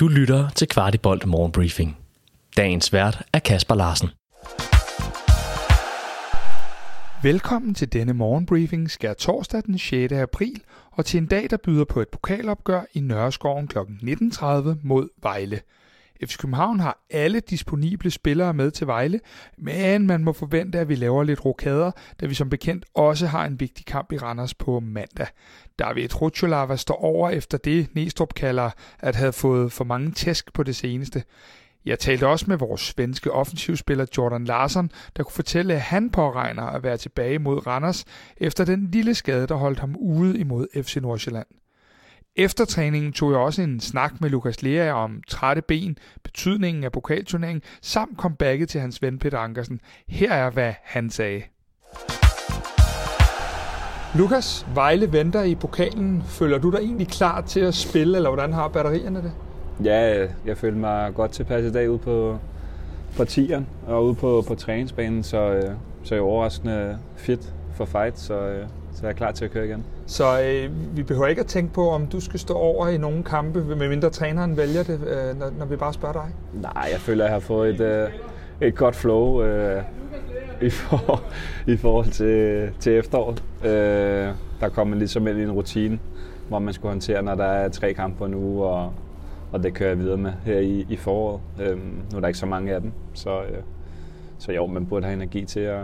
Du lytter til Kvartibolt Morgenbriefing. Dagens vært er Kasper Larsen. Velkommen til denne morgenbriefing skær torsdag den 6. april og til en dag, der byder på et pokalopgør i Nørreskoven kl. 19.30 mod Vejle. FC København har alle disponible spillere med til Vejle, men man må forvente, at vi laver lidt rokader, da vi som bekendt også har en vigtig kamp i Randers på mandag. David Rucholava står over efter det, Næstrup kalder at have fået for mange tæsk på det seneste. Jeg talte også med vores svenske offensivspiller Jordan Larsson, der kunne fortælle, at han påregner at være tilbage mod Randers efter den lille skade, der holdt ham ude imod FC Nordsjælland. Efter træningen tog jeg også en snak med Lukas Lea om trætte ben, betydningen af pokalturneringen, samt comebacket til hans ven Peter Ankersen. Her er, hvad han sagde. Lukas, Vejle venter i pokalen. Føler du dig egentlig klar til at spille, eller hvordan har batterierne det? Ja, jeg føler mig godt tilpas i dag ude på, på tieren og ude på, på træningsbanen, så, øh, så så jeg overraskende fit for fight, så, øh, så jeg er klar til at køre igen. Så øh, vi behøver ikke at tænke på, om du skal stå over i nogle kampe, medmindre træneren vælger det, øh, når, når vi bare spørger dig? Nej, jeg føler, at jeg har fået et, øh, et godt flow øh, i, for, i forhold til, til efteråret. Øh, der kommer ligesom ind i en rutine, hvor man skal håndtere, når der er tre kampe på en uge, og, og det kører jeg videre med her i, i foråret. Øh, nu er der ikke så mange af dem, så, øh, så jo, man burde have energi til at,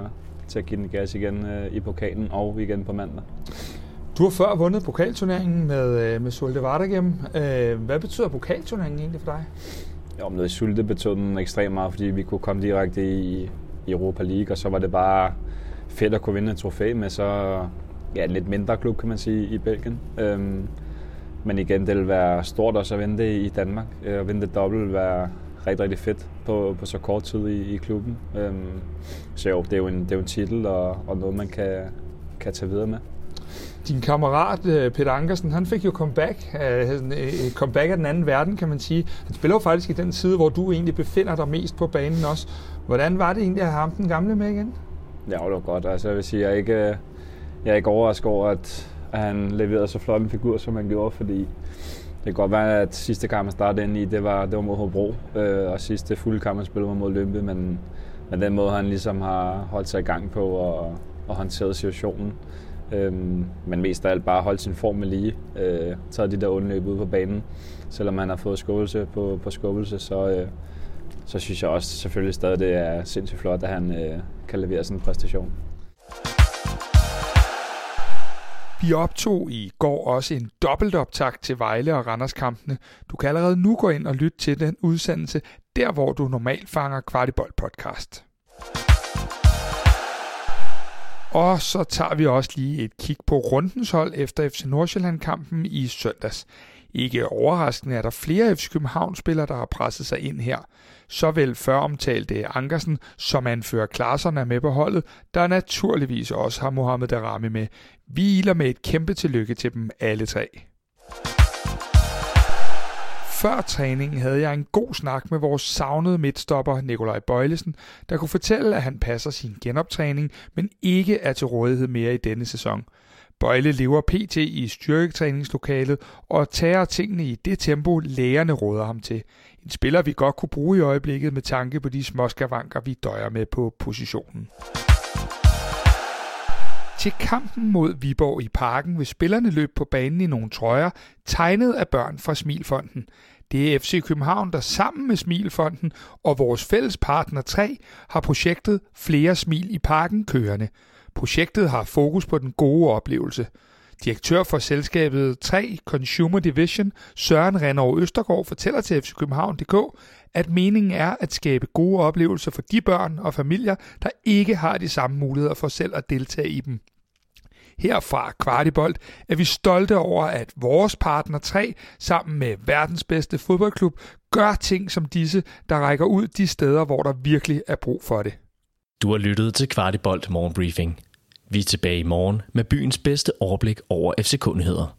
til at give den gas igen øh, i pokalen og igen på mandag. Du har før vundet pokalturneringen med, øh, med Sulte Vardagem. Øh, hvad betyder pokalturneringen egentlig for dig? Jo, men Sulte betød den ekstremt meget, fordi vi kunne komme direkte i, i Europa League, og så var det bare fedt at kunne vinde et trofæ med så ja, en lidt mindre klub, kan man sige, i Belgien. Øhm, men igen, det vil være stort også at vinde det i Danmark. Øh, at vinde det dobbelt vil være rigtig, rigtig fedt på, på så kort tid i, i klubben. Øhm, så jo, det er jo en, det er jo en titel og, og noget, man kan, kan tage videre med. Din kammerat øh, Peter Ankersen, han fik jo comeback, øh, comeback af den anden verden, kan man sige. Han spiller jo faktisk i den side, hvor du egentlig befinder dig mest på banen også. Hvordan var det egentlig at have ham den gamle med igen? Ja, det var godt. Altså, jeg vil sige, jeg er ikke, jeg er ikke overrasket over, at, at han leverede så flot en figur, som han gjorde, fordi kan godt være, at sidste kamp, han startede ind i, det var, det var mod Hobro, øh, og sidste fulde kamp, han spillede var mod Lømpe, men, men den måde, han ligesom har holdt sig i gang på og, og håndteret situationen, Øh, men mest af alt bare holdt sin form med lige. Øh, taget de der undløb ud på banen. Selvom han har fået skubbelse på, på skubbelse, så, øh, så synes jeg også selvfølgelig stadig, det er sindssygt flot, at han øh, kan levere sådan en præstation. Vi optog i går også en dobbeltoptakt til Vejle og Randers-kampene. Du kan allerede nu gå ind og lytte til den udsendelse, der hvor du normalt fanger Kvartibold podcast. Og så tager vi også lige et kig på rundens hold efter FC Nordsjælland-kampen i søndags. Ikke overraskende er der flere FC København-spillere, der har presset sig ind her. Såvel før omtalte Ankersen som anfører klasserne er med på holdet, der naturligvis også har Mohamed Darami med. Vi iler med et kæmpe tillykke til dem alle tre. Før træningen havde jeg en god snak med vores savnede midtstopper Nikolaj Bøjlesen, der kunne fortælle, at han passer sin genoptræning, men ikke er til rådighed mere i denne sæson. Bøjle lever pt. i styrketræningslokalet og tager tingene i det tempo, lægerne råder ham til. En spiller, vi godt kunne bruge i øjeblikket med tanke på de småskavanker, vi døjer med på positionen. Til kampen mod Viborg i parken vil spillerne løbe på banen i nogle trøjer, tegnet af børn fra Smilfonden. Det er FC København, der sammen med Smilfonden og vores fælles partner 3 har projektet Flere Smil i Parken kørende. Projektet har fokus på den gode oplevelse. Direktør for selskabet 3 Consumer Division, Søren Renov Østergaard, fortæller til FC København.dk, at meningen er at skabe gode oplevelser for de børn og familier, der ikke har de samme muligheder for selv at deltage i dem. Her fra Kvartibolt er vi stolte over, at vores partner 3 sammen med verdens bedste fodboldklub gør ting som disse, der rækker ud de steder, hvor der virkelig er brug for det. Du har lyttet til Kvartibolt Morgenbriefing. Vi er tilbage i morgen med byens bedste overblik over FC-kundigheder.